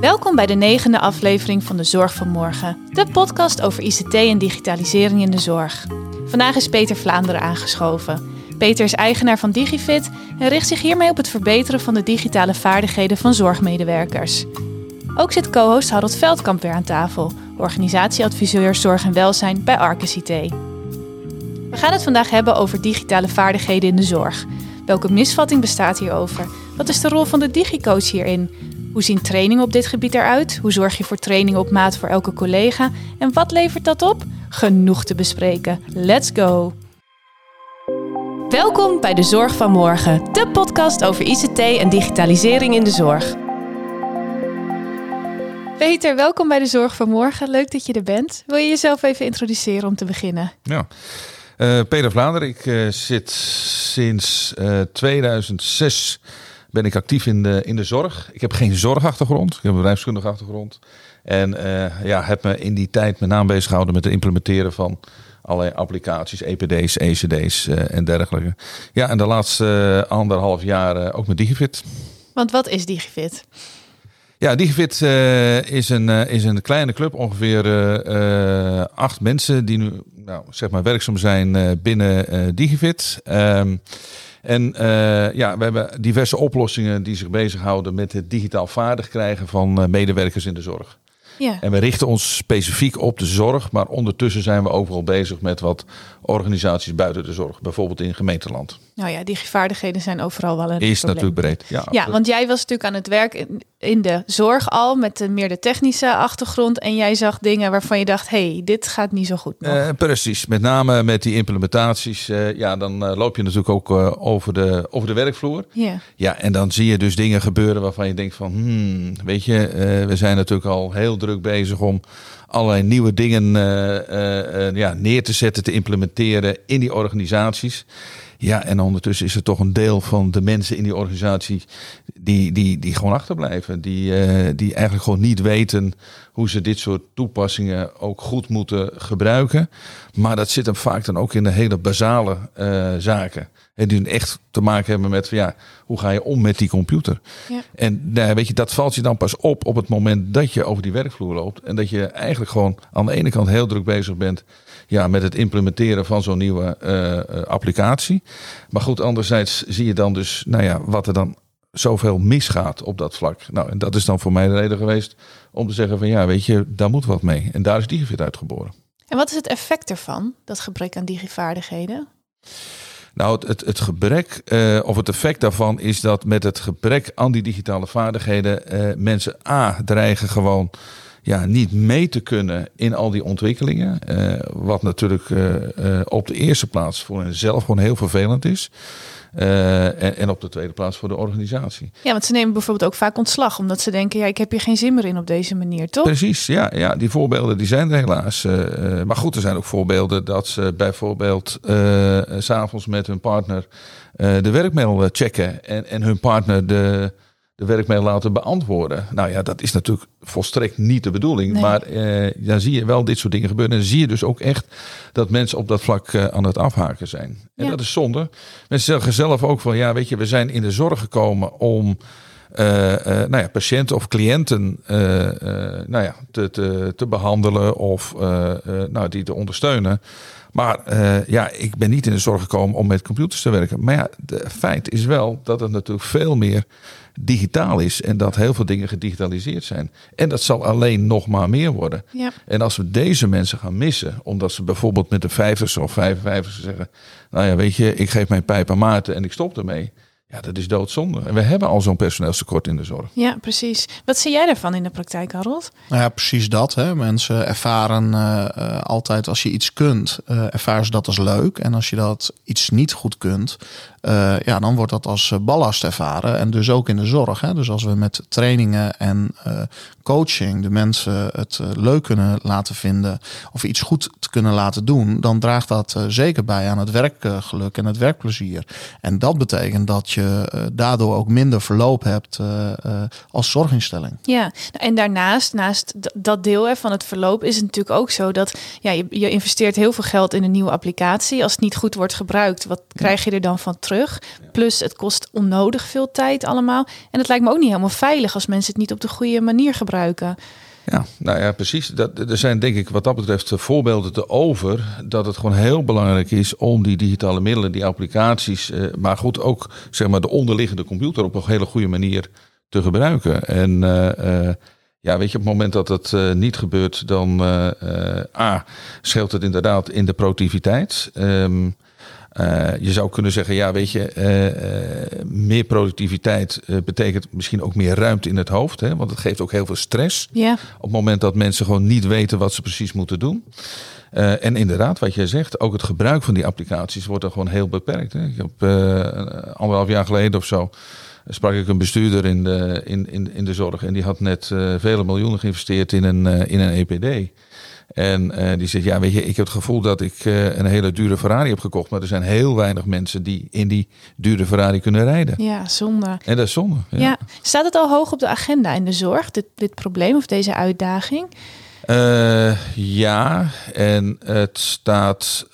Welkom bij de negende aflevering van de Zorg van Morgen, de podcast over ICT en digitalisering in de zorg. Vandaag is Peter Vlaanderen aangeschoven. Peter is eigenaar van DigiFit en richt zich hiermee op het verbeteren van de digitale vaardigheden van zorgmedewerkers. Ook zit co-host Harold Veldkamp weer aan tafel, organisatieadviseur Zorg en Welzijn bij Arcus IT. We gaan het vandaag hebben over digitale vaardigheden in de zorg. Welke misvatting bestaat hierover? Wat is de rol van de digicoach hierin? Hoe zien trainingen op dit gebied eruit? Hoe zorg je voor trainingen op maat voor elke collega? En wat levert dat op? Genoeg te bespreken. Let's go! Welkom bij de Zorg van Morgen, de podcast over ICT en digitalisering in de zorg. Peter, welkom bij de Zorg van Morgen. Leuk dat je er bent. Wil je jezelf even introduceren om te beginnen? Ja. Uh, Peter Vlaanderen, ik uh, zit sinds uh, 2006 ben ik actief in de, in de zorg. Ik heb geen zorgachtergrond, ik heb een bedrijfskundige achtergrond. En ja, heb me in die tijd met name bezig gehouden met het implementeren van allerlei applicaties, EPD's, ECD's en dergelijke. Ja, en de laatste anderhalf jaar ook met DigiFit. Want wat is DigiFit? Ja, DigiFit is, een, is een kleine club, ongeveer acht mensen die nu nou, zeg maar werkzaam zijn binnen DigiFit. Um, en ja, we hebben diverse oplossingen die zich bezighouden met het digitaal vaardig krijgen van medewerkers in de zorg. Ja. En we richten ons specifiek op de zorg, maar ondertussen zijn we overal bezig met wat organisaties buiten de zorg, bijvoorbeeld in gemeenteland. Nou ja, die vaardigheden zijn overal wel een Is probleem. natuurlijk breed. Ja, ja want jij was natuurlijk aan het werk in, de zorg al met de, meer de technische achtergrond en jij zag dingen waarvan je dacht, hey, dit gaat niet zo goed. Uh, precies, met name met die implementaties. Uh, ja, dan uh, loop je natuurlijk ook over, de, over de werkvloer. Ja. ja, en dan zie je dus dingen gebeuren waarvan je denkt van, hmm, weet je, we zijn natuurlijk al heel druk bezig om allerlei nieuwe dingen ja, neer te zetten, te implementeren in die organisaties. Ja, en ondertussen is er toch een deel van de mensen in die organisatie die, die, die gewoon achterblijven. Die, uh, die eigenlijk gewoon niet weten hoe ze dit soort toepassingen ook goed moeten gebruiken. Maar dat zit hem vaak dan ook in de hele basale uh, zaken. En die echt te maken hebben met ja, hoe ga je om met die computer. Ja. En nou, weet je, dat valt je dan pas op op het moment dat je over die werkvloer loopt. En dat je eigenlijk gewoon aan de ene kant heel druk bezig bent ja, met het implementeren van zo'n nieuwe uh, applicatie. Maar goed, anderzijds zie je dan dus nou ja, wat er dan zoveel misgaat op dat vlak. Nou, en dat is dan voor mij de reden geweest om te zeggen van ja, weet je, daar moet wat mee. En daar is DigiFit uitgeboren. En wat is het effect ervan, dat gebrek aan digivaardigheden? Nou, het, het, het gebrek uh, of het effect daarvan is dat met het gebrek aan die digitale vaardigheden uh, mensen A dreigen gewoon ja, niet mee te kunnen in al die ontwikkelingen. Uh, wat natuurlijk op de eerste plaats voor henzelf gewoon heel vervelend is. En, en, op de tweede plaats voor de organisatie. Ja, want ze nemen bijvoorbeeld ook vaak ontslag, omdat ze denken, ja, ik heb hier geen zin meer in op deze manier, toch? Precies, ja, ja die voorbeelden die zijn er helaas. Maar goed, er zijn ook voorbeelden dat ze bijvoorbeeld uh, s'avonds met hun partner de werkmail checken en, en hun partner de de werkmail laten beantwoorden. Nou ja, dat is natuurlijk volstrekt niet de bedoeling. Nee. Maar eh, dan zie je wel dit soort dingen gebeuren. En dan zie je dus ook echt dat mensen op dat vlak uh, aan het afhaken zijn. En ja. dat is zonde. Mensen zeggen zelf ook van, ja, weet je, we zijn in de zorg gekomen om uh, nou ja, patiënten of cliënten nou ja, te, te, te behandelen of nou, die te ondersteunen. Maar uh, ja, ik ben niet in de zorg gekomen om met computers te werken. Maar ja, de feit is wel dat het natuurlijk veel meer digitaal is en dat heel veel dingen gedigitaliseerd zijn. En dat zal alleen nog maar meer worden. Ja. En als we deze mensen gaan missen, omdat ze bijvoorbeeld met de vijfers of 55 zeggen, nou ja, weet je, ik geef mijn pijp aan Maarten en ik stop ermee. Ja, dat is doodzonde. En we hebben al zo'n personeelstekort in de zorg. Ja, precies. Wat zie jij daarvan in de praktijk, Harold? Nou ja, precies dat. Hè. Mensen ervaren uh, altijd als je iets kunt, uh, ervaren ze dat als leuk. En als je dat iets niet goed kunt, uh, ja, dan wordt dat als ballast ervaren. En dus ook in de zorg. Hè. Dus als we met trainingen en coaching de mensen het leuk kunnen laten vinden of iets goed te kunnen laten doen, dan draagt dat zeker bij aan het werkgeluk en het werkplezier. En dat betekent dat je daardoor ook minder verloop hebt als zorginstelling. Ja, nou, en daarnaast, naast dat deel van het verloop, is het natuurlijk ook zo dat ja, je, je investeert heel veel geld in een nieuwe applicatie. Als het niet goed wordt gebruikt, wat krijg je er dan van terug? Plus het kost onnodig veel tijd allemaal. En het lijkt me ook niet helemaal veilig als mensen het niet op de goede manier gebruiken. Ja, nou ja, precies. Dat, er zijn denk ik wat dat betreft voorbeelden te over dat het gewoon heel belangrijk is om die digitale middelen, die applicaties, eh, maar goed ook zeg maar de onderliggende computer op een hele goede manier te gebruiken. En uh, ja, weet je, op het moment dat dat niet gebeurt, dan A, scheelt het inderdaad in de productiviteit. Um, uh, je zou kunnen zeggen, ja, weet je, uh, meer productiviteit betekent misschien ook meer ruimte in het hoofd. Hè? Want het geeft ook heel veel stress. Ja. Op het moment dat mensen gewoon niet weten wat ze precies moeten doen. en inderdaad, wat jij zegt, ook het gebruik van die applicaties wordt dan gewoon heel beperkt. Hè? Ik heb anderhalf jaar geleden of zo sprak ik een bestuurder in de, in, in, in de zorg. En die had net vele miljoenen geïnvesteerd in een, in een EPD. En uh, die zegt, ja, weet je, ik heb het gevoel dat ik uh, een hele dure Ferrari heb gekocht. Maar er zijn heel weinig mensen die in die dure Ferrari kunnen rijden. Ja, zonde. En dat is zonde. Ja. ja. Staat het al hoog op de agenda in de zorg, dit, dit probleem of deze uitdaging? Uh, ja, en het staat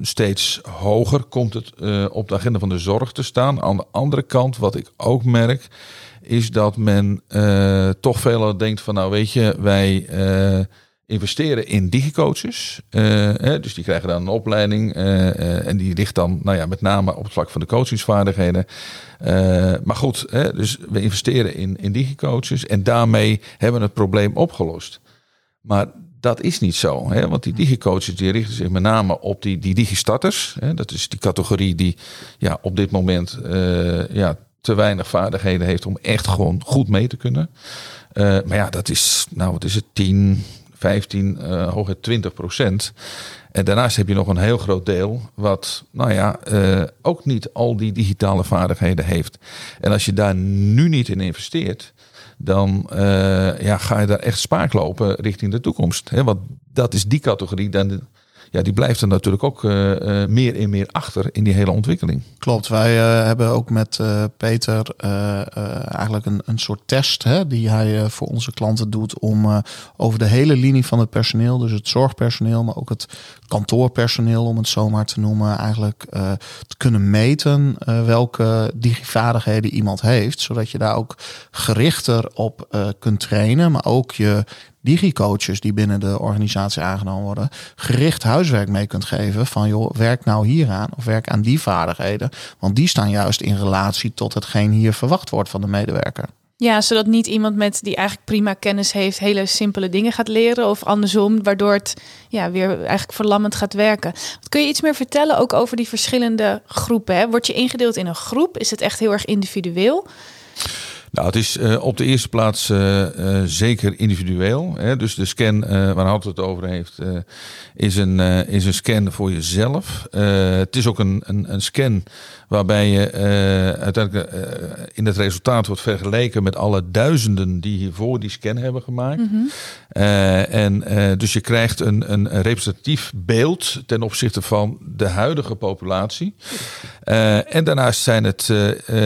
steeds hoger, komt het op de agenda van de zorg te staan. Aan de andere kant, wat ik ook merk, is dat men toch veelal denkt van, nou weet je, wij investeren in digicoaches. Hè, dus die krijgen dan een opleiding. Uh, en die ligt dan nou ja, met name op het vlak van de coachingsvaardigheden. maar goed, hè, dus we investeren in, in digicoaches. En daarmee hebben we het probleem opgelost. Maar dat is niet zo. Hè? Want die digicoaches die richten zich met name op die, die digistarters. Hè? Dat is die categorie die ja, op dit moment ja, te weinig vaardigheden heeft om echt gewoon goed mee te kunnen. maar ja, dat is, nou wat is het, 10, 15, uh, hooguit 20 procent. En daarnaast heb je nog een heel groot deel wat, nou ja, uh, ook niet al die digitale vaardigheden heeft. En als je daar nu niet in investeert, dan uh, ja, ga je daar echt spaak lopen richting de toekomst. Hè? Want dat is die categorie dan ja, die blijft er natuurlijk ook uh, uh, meer en meer achter in die hele ontwikkeling. Klopt, wij uh, hebben ook met Peter eigenlijk een, een soort test hè, die hij voor onze klanten doet om over de hele linie van het personeel, dus het zorgpersoneel, maar ook het kantoorpersoneel, om het zo maar te noemen, eigenlijk te kunnen meten welke digivaardigheden iemand heeft, zodat je daar ook gerichter op kunt trainen, maar ook je digicoaches die binnen de organisatie aangenomen worden, gericht huiswerk mee kunt geven van joh, werk nou hieraan of werk aan die vaardigheden. Want die staan juist in relatie tot hetgeen hier verwacht wordt van de medewerker. Ja, zodat niet iemand met die eigenlijk prima kennis heeft hele simpele dingen gaat leren of andersom, waardoor het ja, weer eigenlijk verlammend gaat werken. Wat kun je iets meer vertellen ook over die verschillende groepen? Hè? Word je ingedeeld in een groep? Is het echt heel erg individueel? Nou, het is uh, op de eerste plaats uh, uh, zeker individueel. Hè? Dus de scan waar Hans het over heeft, is, een, is een scan voor jezelf. het is ook een, een, een scan waarbij je uiteindelijk in het resultaat wordt vergeleken met alle duizenden die hiervoor die scan hebben gemaakt. Mm -hmm. en dus je krijgt een, een representatief beeld ten opzichte van de huidige populatie. en daarnaast zijn het,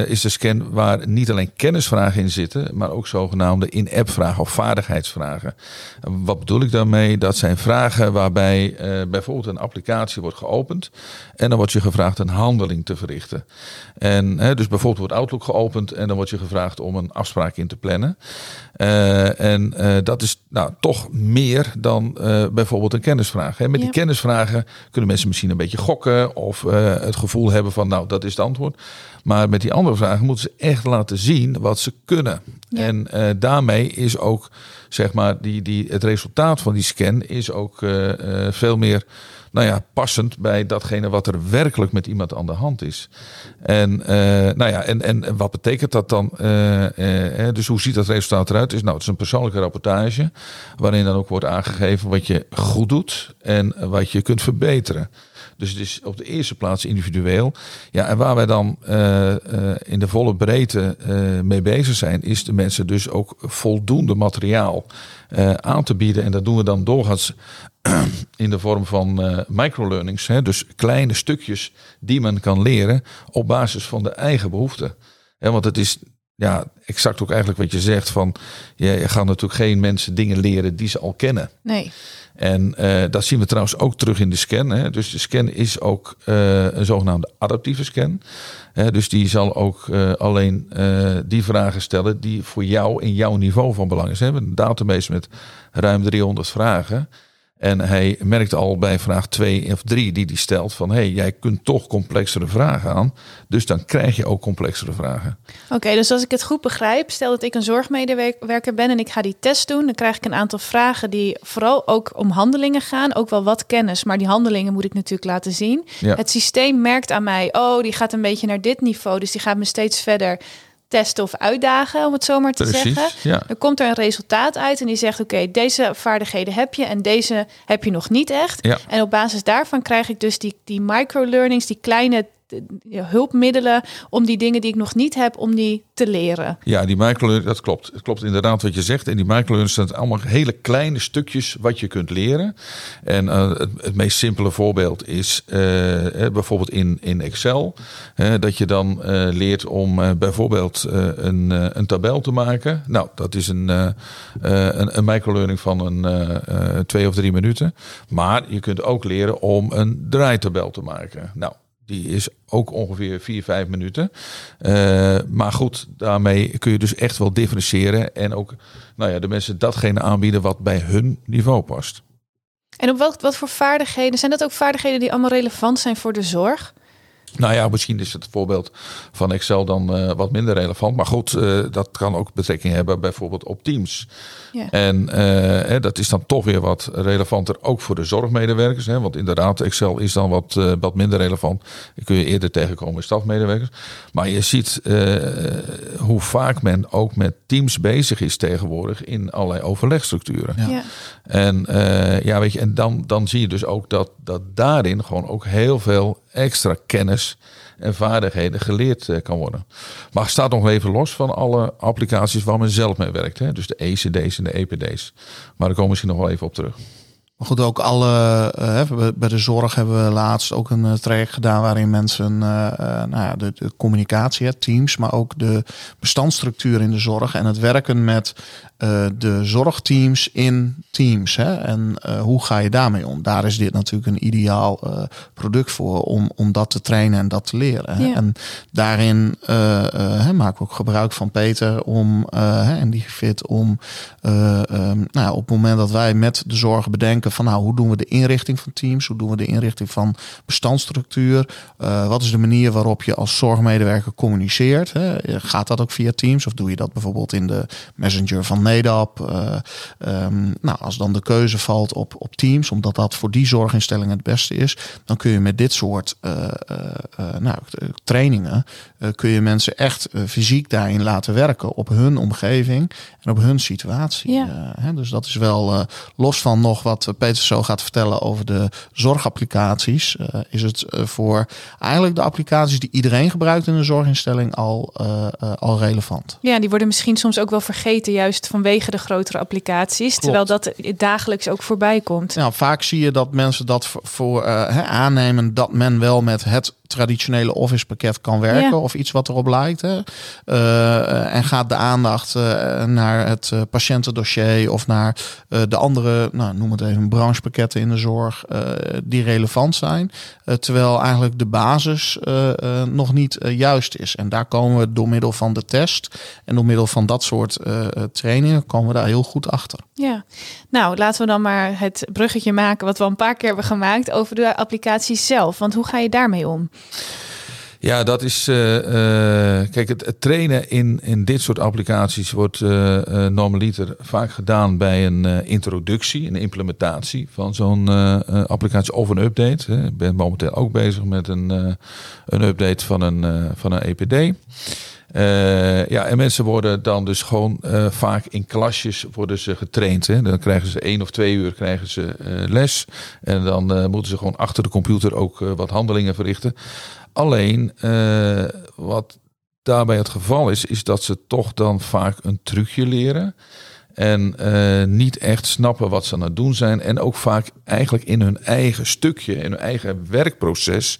is de scan waar niet alleen kennis van vragen in zitten, maar ook zogenaamde in-app vragen of vaardigheidsvragen. Wat bedoel ik daarmee? Dat zijn vragen waarbij uh, bijvoorbeeld een applicatie wordt geopend en dan wordt je gevraagd een handeling te verrichten. En hè, dus bijvoorbeeld wordt Outlook geopend en dan wordt je gevraagd om een afspraak in te plannen. Uh, en uh, dat is nou toch meer dan bijvoorbeeld een kennisvraag. Hè. Met die kennisvragen kunnen mensen misschien een beetje gokken of het gevoel hebben van nou dat is het antwoord. Maar met die andere vragen moeten ze echt laten zien wat ze kunnen. En daarmee is ook, zeg maar, die, die, het resultaat van die scan is ook veel meer nou ja, passend bij datgene wat er werkelijk met iemand aan de hand is. En, nou ja, en, en wat betekent dat dan? dus hoe ziet dat resultaat eruit? Is, nou, het is een persoonlijke rapportage, waarin dan ook wordt aangegeven wat je goed doet en wat je kunt verbeteren. Dus het is op de eerste plaats individueel. Ja, en waar wij dan in de volle breedte mee bezig zijn, is de mensen dus ook voldoende materiaal aan te bieden. En dat doen we dan doorgaans in de vorm van uh, microlearnings. Hè, dus kleine stukjes die men kan leren op basis van de eigen behoeften. Want het is ja, exact ook eigenlijk wat je zegt van je gaat natuurlijk geen mensen dingen leren die ze al kennen. Nee. En uh, dat zien we trouwens ook terug in de scan. Hè. Dus de scan is ook uh, een zogenaamde adaptieve scan. Dus die zal ook uh, alleen die vragen stellen die voor jou in jouw niveau van belang is. We hebben een database met ruim 300 vragen. En hij merkt al bij vraag 2 of 3 die hij stelt van... hé, hey, jij kunt toch complexere vragen aan. Dus dan krijg je ook complexere vragen. Oké, okay, dus als ik het goed begrijp... stel dat ik een zorgmedewerker ben en ik ga die test doen... dan krijg ik een aantal vragen die vooral ook om handelingen gaan. Ook wel wat kennis, maar die handelingen moet ik natuurlijk laten zien. Ja. Het systeem merkt aan mij... oh, die gaat een beetje naar dit niveau, dus die gaat me steeds verder testen of uitdagen, om het zo maar te Precies, zeggen. Ja. Dan komt er een resultaat uit en die zegt: Oké, deze vaardigheden heb je en deze heb je nog niet echt. Ja. En op basis daarvan krijg ik dus die, die microlearnings, die kleine hulpmiddelen om die dingen die ik nog niet heb, om die te leren. Ja, die microlearning, dat klopt. Het klopt inderdaad wat je zegt. En die microlearning zijn allemaal hele kleine stukjes wat je kunt leren. En uh, het, het, meest simpele voorbeeld is uh, bijvoorbeeld in, in Excel. dat je dan leert om bijvoorbeeld een, een tabel te maken. Nou, dat is een, een, een microlearning van een twee of drie minuten. Maar je kunt ook leren om een draaitabel te maken. Nou, die is ook ongeveer 4, 5 minuten. Uh, maar goed, daarmee kun je dus echt wel differentiëren. En ook nou ja, de mensen datgene aanbieden wat bij hun niveau past. En op wat, wat voor vaardigheden? Zijn dat ook vaardigheden die allemaal relevant zijn voor de zorg? Nou ja, misschien is het voorbeeld van Excel dan uh, wat minder relevant. Maar goed, uh, dat kan ook betrekking hebben bijvoorbeeld op Teams. Ja. En uh, hè, dat is dan toch weer wat relevanter ook voor de zorgmedewerkers. Hè, want inderdaad, Excel is dan wat, wat minder relevant. Die kun je eerder tegenkomen in stafmedewerkers. Maar je ziet hoe vaak men ook met Teams bezig is tegenwoordig in allerlei overlegstructuren. Ja. Ja. En ja, weet je, en dan, dan zie je dus ook dat, dat daarin gewoon ook heel veel extra kennis en vaardigheden geleerd uh, kan worden. Maar het staat nog even los van alle applicaties waar men zelf mee werkt. Hè? Dus de ECD's en de EPD's. Maar daar komen we misschien nog wel even op terug. Maar goed, ook alle, uh, bij de zorg hebben we laatst ook een uh, traject gedaan waarin mensen nou ja, de, communicatie, teams, maar ook de bestandsstructuur in de zorg en het werken met de zorgteams in teams. Hè, en hoe ga je daarmee om? Daar is dit natuurlijk een ideaal product voor om, om dat te trainen en dat te leren. Hè. Ja. En daarin hè, maken we ook gebruik van Peter om en die fit om um, nou op het moment dat wij met de zorg bedenken van nou, hoe doen we de inrichting van teams? Hoe doen we de inrichting van bestandsstructuur? Wat is de manier waarop je als zorgmedewerker communiceert? Hè? Gaat dat ook via Teams of doe je dat bijvoorbeeld in de messenger van NEDAP? Uh, um, nou, als dan de keuze valt op, op Teams, omdat dat voor die zorginstelling het beste is, dan kun je met dit soort uh, nou, trainingen kun je mensen echt fysiek daarin laten werken op hun omgeving en op hun situatie. Ja. hè? Dus dat is wel los van nog wat Peter zo gaat vertellen over de zorgapplicaties, is het voor eigenlijk de applicaties die iedereen gebruikt in een zorginstelling al, al relevant. Ja, die worden misschien soms ook wel vergeten, juist vanwege de grotere applicaties, Klopt. terwijl dat dagelijks ook voorbij komt. Nou, vaak zie je dat mensen dat voor, voor aannemen dat men wel met het traditionele office pakket kan werken ja. of iets wat erop lijkt. Hè. Uh, en gaat de aandacht uh, naar het uh, patiëntendossier of naar de andere, nou, noem het even, branchepakketten in de zorg die relevant zijn. terwijl eigenlijk de basis nog niet juist is. En daar komen we door middel van de test en door middel van dat soort trainingen komen we daar heel goed achter. Ja, nou laten we dan maar het bruggetje maken wat we al een paar keer hebben gemaakt over de applicatie zelf. Want hoe ga je daarmee om? Ja, dat is. eh, eh, kijk, het, trainen in, in dit soort applicaties wordt eh, normaliter vaak gedaan bij een introductie, een implementatie van zo'n applicatie of een update. Ik ben momenteel ook bezig met een, een update van een, van een EPD. Eh, ja, en mensen worden dan dus gewoon eh, vaak in klasjes worden ze getraind. Hè. Dan krijgen ze één of twee uur krijgen ze eh, les. En dan moeten ze gewoon achter de computer ook wat handelingen verrichten. Alleen, wat daarbij het geval is, is dat ze toch dan vaak een trucje leren. En eh, niet echt snappen wat ze aan het doen zijn. En ook vaak eigenlijk in hun eigen stukje, in hun eigen werkproces.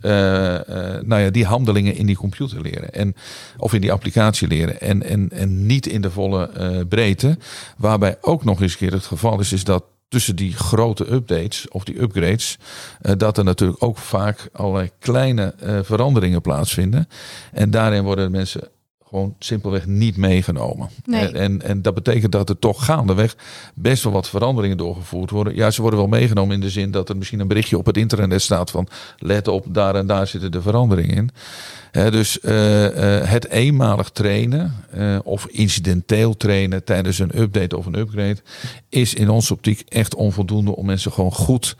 eh, eh, nou ja, die handelingen in die computer leren. En, of in die applicatie leren. En, en, en niet in de volle breedte. Waarbij ook nog eens een keer het geval is, is dat tussen die grote updates of die upgrades, dat er natuurlijk ook vaak allerlei kleine veranderingen plaatsvinden. En daarin worden mensen gewoon simpelweg niet meegenomen. Nee. En, en, en dat betekent dat er toch gaandeweg best wel wat veranderingen doorgevoerd worden. Ja, ze worden wel meegenomen in de zin dat er misschien een berichtje op het internet staat van let op, daar en daar zitten de veranderingen in. Dus eh, eh, het eenmalig trainen eh, of incidenteel trainen tijdens een update of een upgrade is in onze optiek echt onvoldoende om mensen gewoon goed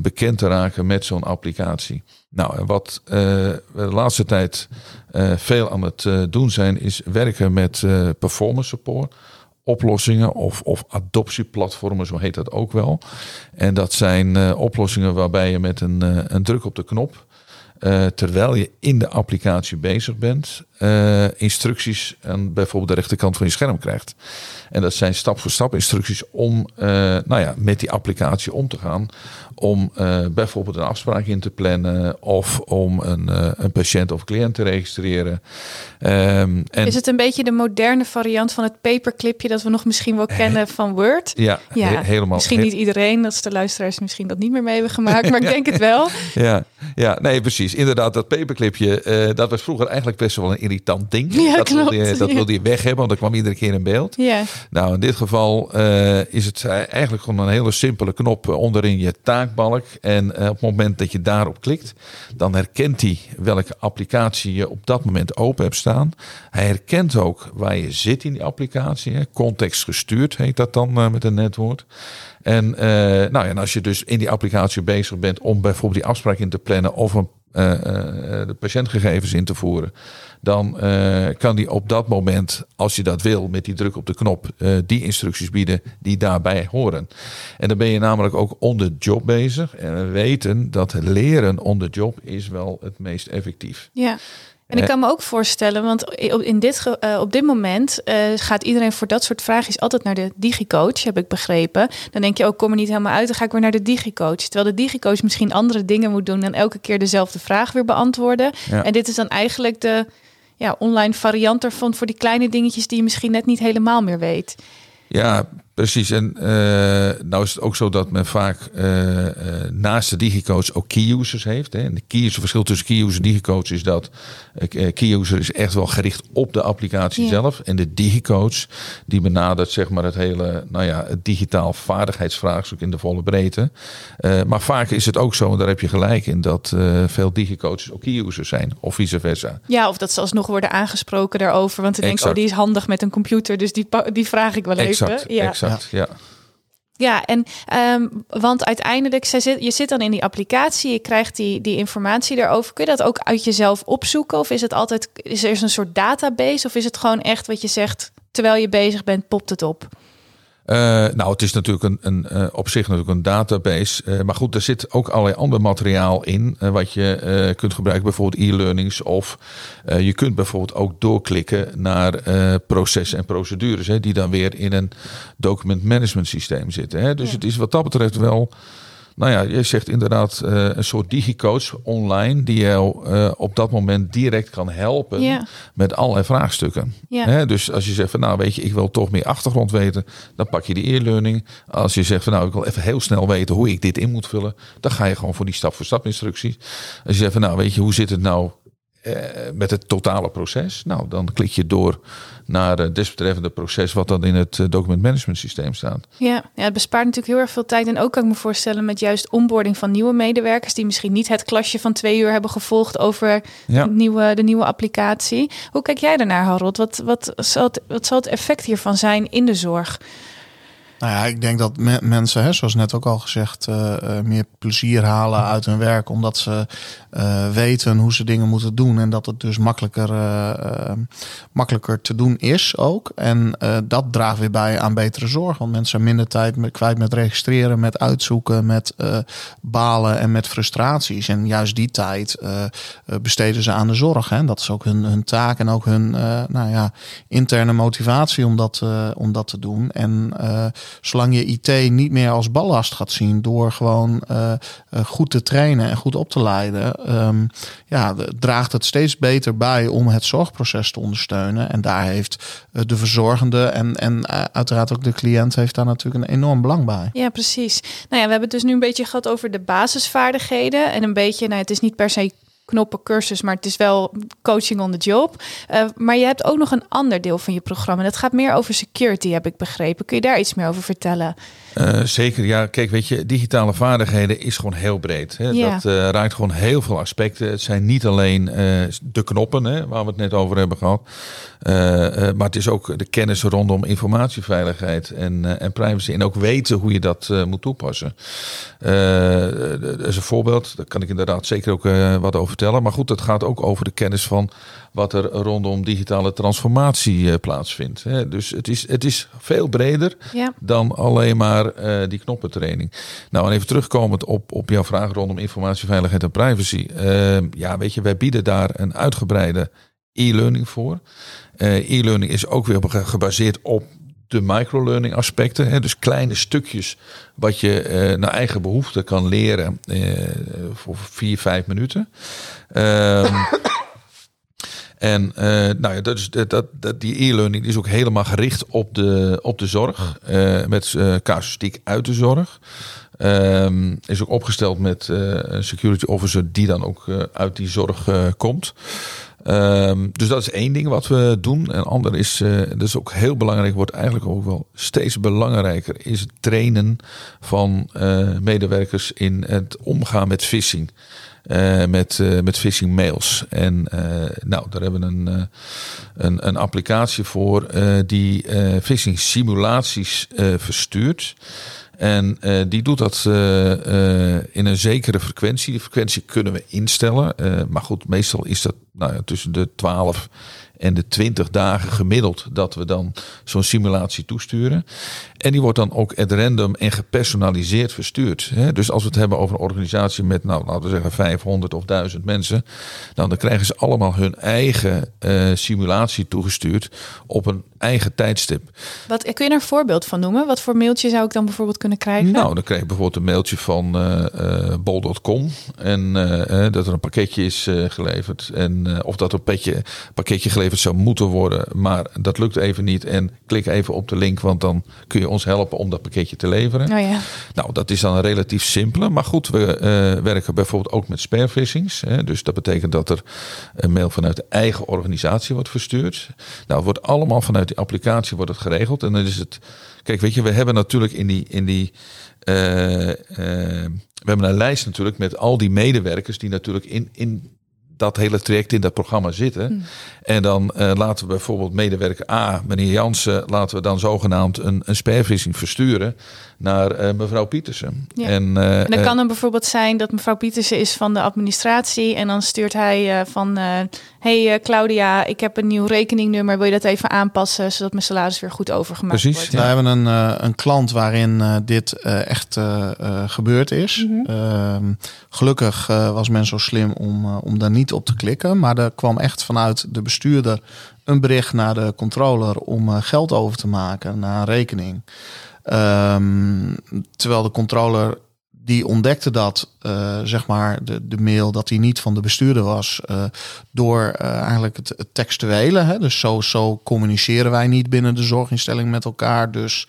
bekend te raken met zo'n applicatie. Nou, en wat eh, we de laatste tijd eh, veel aan het eh, doen zijn, is werken met eh, performance support oplossingen of, of adoptieplatformen, zo heet dat ook wel. En dat zijn eh, oplossingen waarbij je met een, eh, een druk op de knop, eh, terwijl je in de applicatie bezig bent, eh, instructies aan bijvoorbeeld de rechterkant van je scherm krijgt. En dat zijn stap voor stap instructies om eh, nou ja, met die applicatie om te gaan. Om bijvoorbeeld een afspraak in te plannen of om een, een patiënt of cliënt te registreren. Ehm, en Is het een beetje de moderne variant van het paperclipje dat we nog misschien wel kennen van Word? ja, Ja, he- helemaal. misschien niet iedereen, dat is de luisteraars misschien dat niet meer mee hebben gemaakt, maar ik denk het wel. Ja, ja, nee, precies. Inderdaad, dat paperclipje, eh, dat was vroeger eigenlijk best wel een irritant ding. Ja, dat wilde je, dat ja. wilde je weg hebben, want dat kwam iedere keer in beeld. Ja, Nou, in dit geval eh, is het eigenlijk gewoon een hele simpele knop onderin je taakbalk. En eh, op het moment dat je daarop klikt, dan herkent hij welke applicatie je op dat moment open hebt staan. Hij herkent ook waar je zit in die applicatie. Hè. Context gestuurd heet dat dan met een netwoord. En, nou ja, en als je dus in die applicatie bezig bent om bijvoorbeeld die afspraak in te plannen of een, eh, eh, de patiëntgegevens in te voeren, dan eh, kan die op dat moment, als je dat wil, met die druk op de knop, eh, die instructies bieden die daarbij horen. En dan ben je namelijk ook on the job bezig. En we weten dat leren on the job is wel het meest effectief. ja. En ik kan me ook voorstellen, want in dit, ge- eh, op dit moment eh, gaat iedereen voor dat soort vragen altijd naar de digicoach, heb ik begrepen. Dan denk je ook, kom er niet helemaal uit, dan ga ik weer naar de digicoach. Terwijl de digicoach misschien andere dingen moet doen dan elke keer dezelfde vraag weer beantwoorden. Ja. En dit is dan eigenlijk de ja, online variant ervan voor die kleine dingetjes die je misschien net niet helemaal meer weet. Ja, precies. En eh, nou is het ook zo dat men vaak eh, eh, naast de digicoach ook key users heeft. Hè. En de key het verschil tussen key user en digicoach is dat eh, key user is echt wel gericht op de applicatie Ja. zelf. En de digicoach die benadert zeg maar het hele nou ja, het digitaal vaardigheidsvraagstuk in de volle breedte. Maar vaak is het ook zo, en daar heb je gelijk in, dat veel digicoaches ook key users zijn. Of vice versa. Ja, of dat ze alsnog worden aangesproken daarover. Want ze denken, oh, die is handig met een computer, dus die, die vraag ik wel Exact, even. Ja. exact. Ja. Ja, en um, want uiteindelijk, zij zit, je zit dan in die applicatie, je krijgt die, die informatie daarover. Kun je dat ook uit jezelf opzoeken? Of is het altijd, is er een soort database? Of is het gewoon echt wat je zegt, terwijl je bezig bent, popt het op? Uh, nou, het is natuurlijk een, een uh, op zich natuurlijk een database. Uh, maar goed, er zit ook allerlei ander materiaal in. wat je kunt gebruiken, bijvoorbeeld e-learnings. Of je kunt bijvoorbeeld ook doorklikken naar processen en procedures. Hè, die dan weer in een document management systeem zitten. Hè. Dus ja. het is wat dat betreft wel. Nou ja, je zegt inderdaad uh, een soort digicoach online die jou uh, op dat moment direct kan helpen met allerlei vraagstukken. He, dus als je zegt van nou weet je, ik wil toch meer achtergrond weten, dan pak je die e-learning. Als je zegt van nou ik wil even heel snel weten hoe ik dit in moet vullen, dan ga je gewoon voor die stap voor stap instructies. Als je zegt van nou weet je, hoe zit het nou met het totale proces. Nou, dan klik je door naar het desbetreffende proces wat dan in het document management systeem staat. Ja, ja, het bespaart natuurlijk heel erg veel tijd. En ook kan ik me voorstellen met juist onboarding van nieuwe medewerkers die misschien niet het klasje van twee uur hebben gevolgd over de, nieuwe, de nieuwe applicatie. Hoe kijk jij daarnaar, Harold? Wat, wat, zal het, wat zal het effect hiervan zijn in de zorg? Nou ja, ik denk dat mensen, hè, zoals net ook al gezegd, uh, meer plezier halen uit hun werk. Omdat ze uh, weten hoe ze dingen moeten doen. En dat het dus makkelijker, makkelijker te doen is ook. En dat draagt weer bij aan betere zorg. Want mensen zijn minder tijd kwijt met registreren, met uitzoeken, met balen en met frustraties. En juist die tijd besteden ze aan de zorg. Hè. Dat is ook hun, hun taak en ook hun nou ja, interne motivatie om dat, om dat te doen. En zolang je IT niet meer als ballast gaat zien door gewoon uh, goed te trainen en goed op te leiden, um, ja, draagt het steeds beter bij om het zorgproces te ondersteunen. En daar heeft uh, de verzorgende en, en uiteraard ook de cliënt heeft daar natuurlijk een enorm belang bij. Ja, precies. Nou ja, we hebben het dus nu een beetje gehad over de basisvaardigheden en een beetje, nou, het is niet per se knoppen cursus, maar het is wel coaching on the job. Uh, maar je hebt ook nog een ander deel van je programma. Dat gaat meer over security, heb ik begrepen. Kun je daar iets meer over vertellen? Uh, zeker, ja. Kijk, weet je, digitale vaardigheden is gewoon heel breed. Hè? Ja. Dat uh, raakt gewoon heel veel aspecten. Het zijn niet alleen de knoppen, hè, waar we het net over hebben gehad. maar het is ook de kennis rondom informatieveiligheid en, en privacy. En ook weten hoe je dat moet toepassen. dat is een voorbeeld. Daar kan ik inderdaad zeker ook wat over vertellen. Maar goed, het gaat ook over de kennis van wat er rondom digitale transformatie uh, plaatsvindt. Hè. Dus het is, het is veel breder ja. dan alleen maar uh, die knoppentraining. Nou, en even terugkomend op, op jouw vraag rondom informatieveiligheid en privacy. Uh, ja, weet je, wij bieden daar een uitgebreide e-learning voor. e-learning is ook weer gebaseerd op de microlearning aspecten. Hè, dus kleine stukjes wat je naar eigen behoefte kan leren voor vier, vijf minuten. Um, en uh, nou ja, dat is, dat, dat, die e-learning is ook helemaal gericht op de, op de zorg. met casuïstiek uit de zorg. Um, is ook opgesteld met een security officer die dan ook uit die zorg komt. Um, dus dat is één ding wat we doen. En ander is, uh, dat is ook heel belangrijk, wordt eigenlijk ook wel steeds belangrijker, is het trainen van uh, medewerkers in het omgaan met phishing. Uh, met, met phishing mails. En nou, daar hebben we een, een, een applicatie voor die phishing simulaties verstuurt. En uh, die doet dat uh, uh, in een zekere frequentie. Die frequentie kunnen we instellen. maar goed, meestal is dat nou ja, tussen de 12 en de 20 dagen gemiddeld dat we dan zo'n simulatie toesturen. En die wordt dan ook at random en gepersonaliseerd verstuurd. Dus als we het hebben over een organisatie met, nou, laten we zeggen, 500 of 1000 mensen, dan, dan krijgen ze allemaal hun eigen uh, simulatie toegestuurd op een eigen tijdstip. Wat, kun je er een voorbeeld van noemen? Wat voor mailtje zou ik dan bijvoorbeeld kunnen krijgen? Nou, dan krijg je bijvoorbeeld een mailtje van uh, uh, bol.com en dat er een pakketje is geleverd. En of dat een petje, pakketje geleverd zou moeten worden, maar dat lukt even niet. En klik even op de link, want dan kun je ons helpen om dat pakketje te leveren. Oh ja. Nou, dat is dan een relatief simpele. Maar goed, we uh, werken bijvoorbeeld ook met sparefishings. Hè, dus dat betekent dat er een mail vanuit de eigen organisatie wordt verstuurd. Nou, het wordt allemaal vanuit die applicatie wordt het geregeld. En dan is het. Kijk, weet je, we hebben natuurlijk in die. In die uh, uh, we hebben een lijst natuurlijk met al die medewerkers die natuurlijk in, in dat hele traject in dat programma zitten. Hmm. En dan uh, laten we bijvoorbeeld medewerker A, meneer Jansen, laten we dan zogenaamd een, een spervissing versturen naar uh, mevrouw Pietersen. Ja. En, uh, en dan kan het bijvoorbeeld zijn dat mevrouw Pietersen is van de administratie en dan stuurt hij van hey Claudia, ik heb een nieuw rekeningnummer, wil je dat even aanpassen zodat mijn salaris weer goed overgemaakt Precies, wordt? We hebben een, een klant waarin dit echt gebeurd is. Mm -hmm. gelukkig was men zo slim om, om daar niet op te klikken, maar er kwam echt vanuit de bestuurder een bericht naar de controller om uh, geld over te maken naar een rekening. Um, terwijl de controller die ontdekte dat, uh, zeg maar, de, de mail dat die niet van de bestuurder was, uh, door uh, eigenlijk het, het, textuele. Hè? Dus zo, zo communiceren wij niet binnen de zorginstelling met elkaar. Dus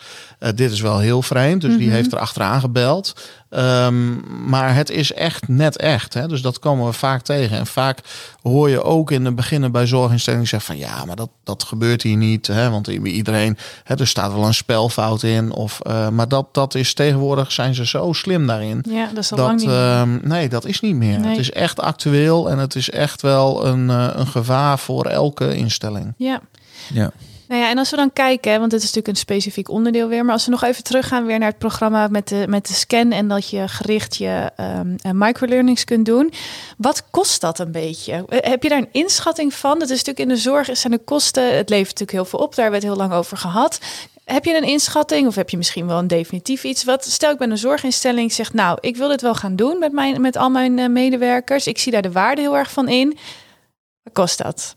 dit is wel heel vreemd. Dus mm -hmm. die heeft er achteraan gebeld. Ehm, maar het is echt net echt. Hè? Dus dat komen we vaak tegen. En vaak hoor je ook in het begin bij zorginstellingen zeggen van ja, maar dat, dat gebeurt hier niet. Hè? Want iedereen, hè, er staat wel een spelfout in. Of, uh, maar dat, dat is tegenwoordig zijn ze zo slim daarin. Ja, dat is al lang niet uh, Nee, dat is niet meer. Nee. Het is echt actueel en het is echt wel een, uh, een gevaar voor elke instelling. Ja. Ja. Nou ja, en als we dan kijken, want dit is natuurlijk een specifiek onderdeel weer, maar als we nog even teruggaan weer naar het programma met de, met de scan en dat je gericht je um, microlearnings kunt doen. Wat kost dat een beetje? Eh, heb je daar een inschatting van? Dat is natuurlijk in de zorg zijn de kosten. Het levert natuurlijk heel veel op. Daar werd heel lang over gehad. Heb je een inschatting of heb je misschien wel een definitief iets? Wat stel ik ben een zorginstelling, zeg nou, ik wil dit wel gaan doen met, mijn, met al mijn medewerkers. Ik zie daar de waarde heel erg van in. Wat kost dat?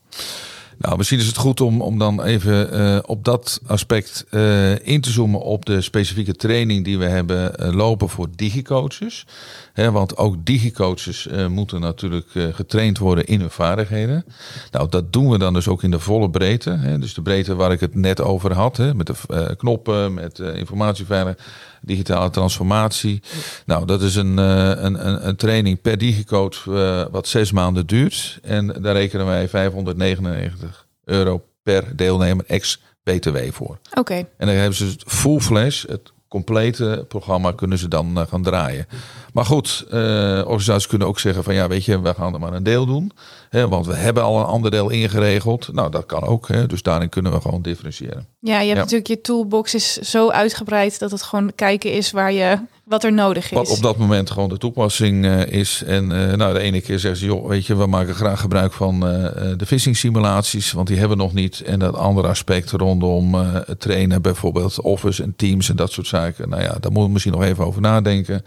Nou, misschien is het goed om, om dan even uh, op dat aspect uh, in te zoomen op de specifieke training die we hebben uh, lopen voor digicoaches. He, want ook digicoaches moeten natuurlijk getraind worden in hun vaardigheden. Nou, dat doen we dan dus ook in de volle breedte. Dus de breedte waar ik het net over had, met de knoppen, met informatieveiligheid digitale transformatie. Nou, dat is een, een, een, een training per digicoach wat zes maanden duurt. En daar rekenen wij 599 euro per deelnemer ex-BTW voor. Oké. En dan hebben ze het full flash, het complete programma kunnen ze dan uh, gaan draaien. Maar goed, uh, organisaties kunnen ook zeggen van ja, weet je, we gaan er maar een deel doen. Hè, want we hebben al een ander deel ingeregeld. Nou, dat kan ook. Hè, dus daarin kunnen we gewoon differentiëren. Ja, je hebt ja. natuurlijk je toolbox is zo uitgebreid dat het gewoon kijken is waar je wat er nodig is. Wat op dat moment gewoon de toepassing uh, is. En uh, nou, de ene keer zeggen ze, joh, weet je, we maken graag gebruik van uh, de phishing simulaties, want die hebben we nog niet. En dat andere aspect rondom het trainen, bijvoorbeeld Office en Teams en dat soort zaken. Nou ja, daar moeten we misschien nog even over nadenken.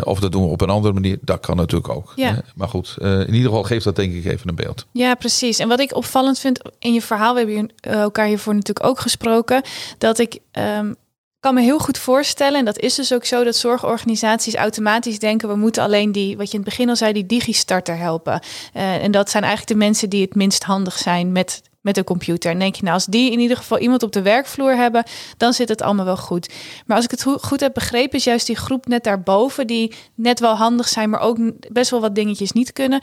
of dat doen we op een andere manier. Dat kan natuurlijk ook. Ja. maar goed, in ieder geval geeft dat denk ik even een beeld. Ja, precies. En wat ik opvallend vind in je verhaal, we hebben elkaar hiervoor natuurlijk ook gesproken, dat ik um, kan me heel goed voorstellen, en dat is dus ook zo, dat zorgorganisaties automatisch denken: we moeten alleen die, wat je in het begin al zei, die digistarter helpen. Uh, en dat zijn eigenlijk de mensen die het minst handig zijn met, met een computer. En denk je, nou, als die in ieder geval iemand op de werkvloer hebben, dan zit het allemaal wel goed. Maar als ik het goed heb begrepen, is juist die groep net daarboven, die net wel handig zijn, maar ook best wel wat dingetjes niet kunnen,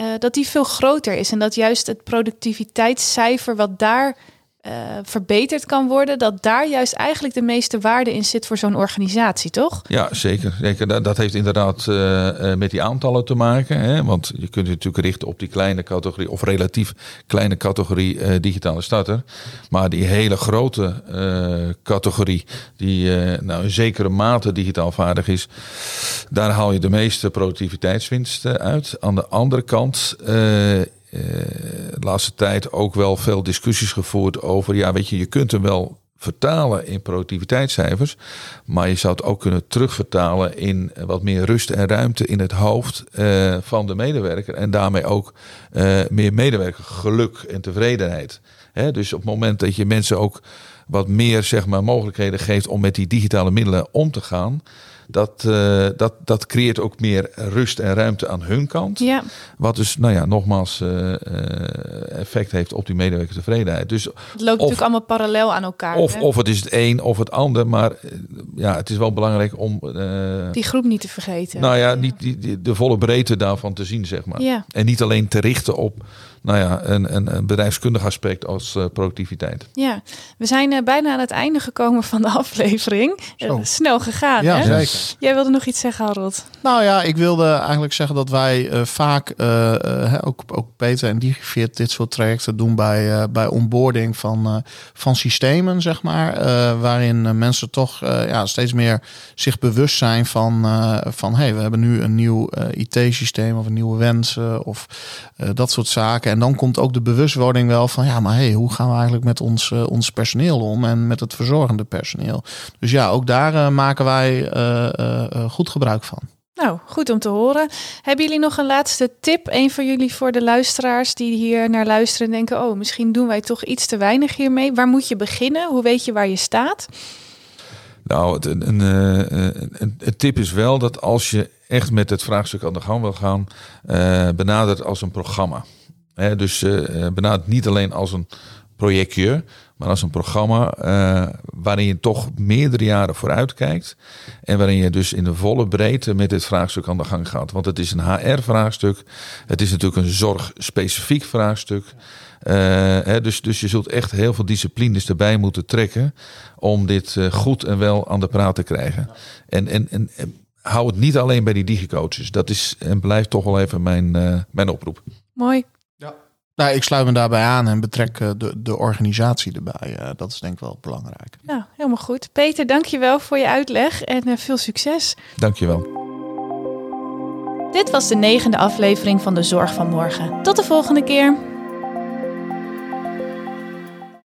uh, dat die veel groter is. En dat juist het productiviteitscijfer wat daar uh, verbeterd kan worden, dat daar juist eigenlijk de meeste waarde in zit voor zo'n organisatie, toch? Ja, zeker. zeker. Dat heeft inderdaad uh, met die aantallen te maken. Hè? Want je kunt je natuurlijk richten op die kleine categorie, of relatief kleine categorie digitale starter. Maar die hele grote categorie, die nou in zekere mate digitaal vaardig is, daar haal je de meeste productiviteitswinsten uit. Aan de andere kant de laatste tijd ook wel veel discussies gevoerd over, ja, weet je, je kunt hem wel vertalen in productiviteitscijfers, maar je zou het ook kunnen terugvertalen in wat meer rust en ruimte in het hoofd uh, van de medewerker en daarmee ook uh, meer medewerkergeluk en tevredenheid. He, dus op het moment dat je mensen ook wat meer zeg maar, mogelijkheden geeft om met die digitale middelen om te gaan, dat, uh, dat, dat creëert ook meer rust en ruimte aan hun kant. Ja. Wat dus, nou ja, nogmaals uh, effect heeft op die medewerkertevredenheid. Dus het loopt of, natuurlijk allemaal parallel aan elkaar. Of, hè? of het is het een of het ander. Maar ja, het is wel belangrijk om... die groep niet te vergeten. Nou ja, niet die, die, de volle breedte daarvan te zien, zeg maar. Ja. En niet alleen te richten op nou ja, een, een, een bedrijfskundig aspect als uh, productiviteit. Ja, we zijn uh, bijna aan het einde gekomen van de aflevering. Uh, snel gegaan, ja, hè? Jij wilde nog iets zeggen, Harold? Nou ja, ik wilde eigenlijk zeggen dat wij vaak, ook, ook Peter en Digifit, dit soort trajecten doen bij, bij onboarding van, van systemen, zeg maar. waarin mensen toch ja, steeds meer zich bewust zijn van, van hey, we hebben nu een nieuw IT-systeem of een nieuwe wensen of dat soort zaken. En dan komt ook de bewustwording wel van ja, maar hey, hoe gaan we eigenlijk met ons, ons personeel om en met het verzorgende personeel? Dus ja, ook daar maken wij goed gebruik van. Nou, goed om te horen. Hebben jullie nog een laatste tip? Een van jullie voor de luisteraars die hier naar luisteren en denken: oh, misschien doen wij toch iets te weinig hiermee. Waar moet je beginnen? Hoe weet je waar je staat? Nou, een, een, een, een tip is wel dat als je echt met het vraagstuk aan de gang wil gaan, benadert als een programma. He, dus uh, benadert niet alleen als een projectje, maar als een programma uh, waarin je toch meerdere jaren vooruit kijkt. En waarin je dus in de volle breedte met dit vraagstuk aan de gang gaat. Want het is een HR-vraagstuk. Het is natuurlijk een zorgspecifiek vraagstuk. Uh, hè, dus, dus je zult echt heel veel disciplines erbij moeten trekken om dit uh, goed en wel aan de praat te krijgen. En, en, en, hou het niet alleen bij die digicoaches. Dat is en blijft toch wel even mijn, mijn oproep. Mooi. Nou, ik sluit me daarbij aan en betrek de, de organisatie erbij. Uh, dat is denk ik wel belangrijk. Nou, helemaal goed. Peter, dankjewel voor je uitleg en uh, veel succes. Dankjewel. Dit was de negende aflevering van de Zorg van Morgen. Tot de volgende keer.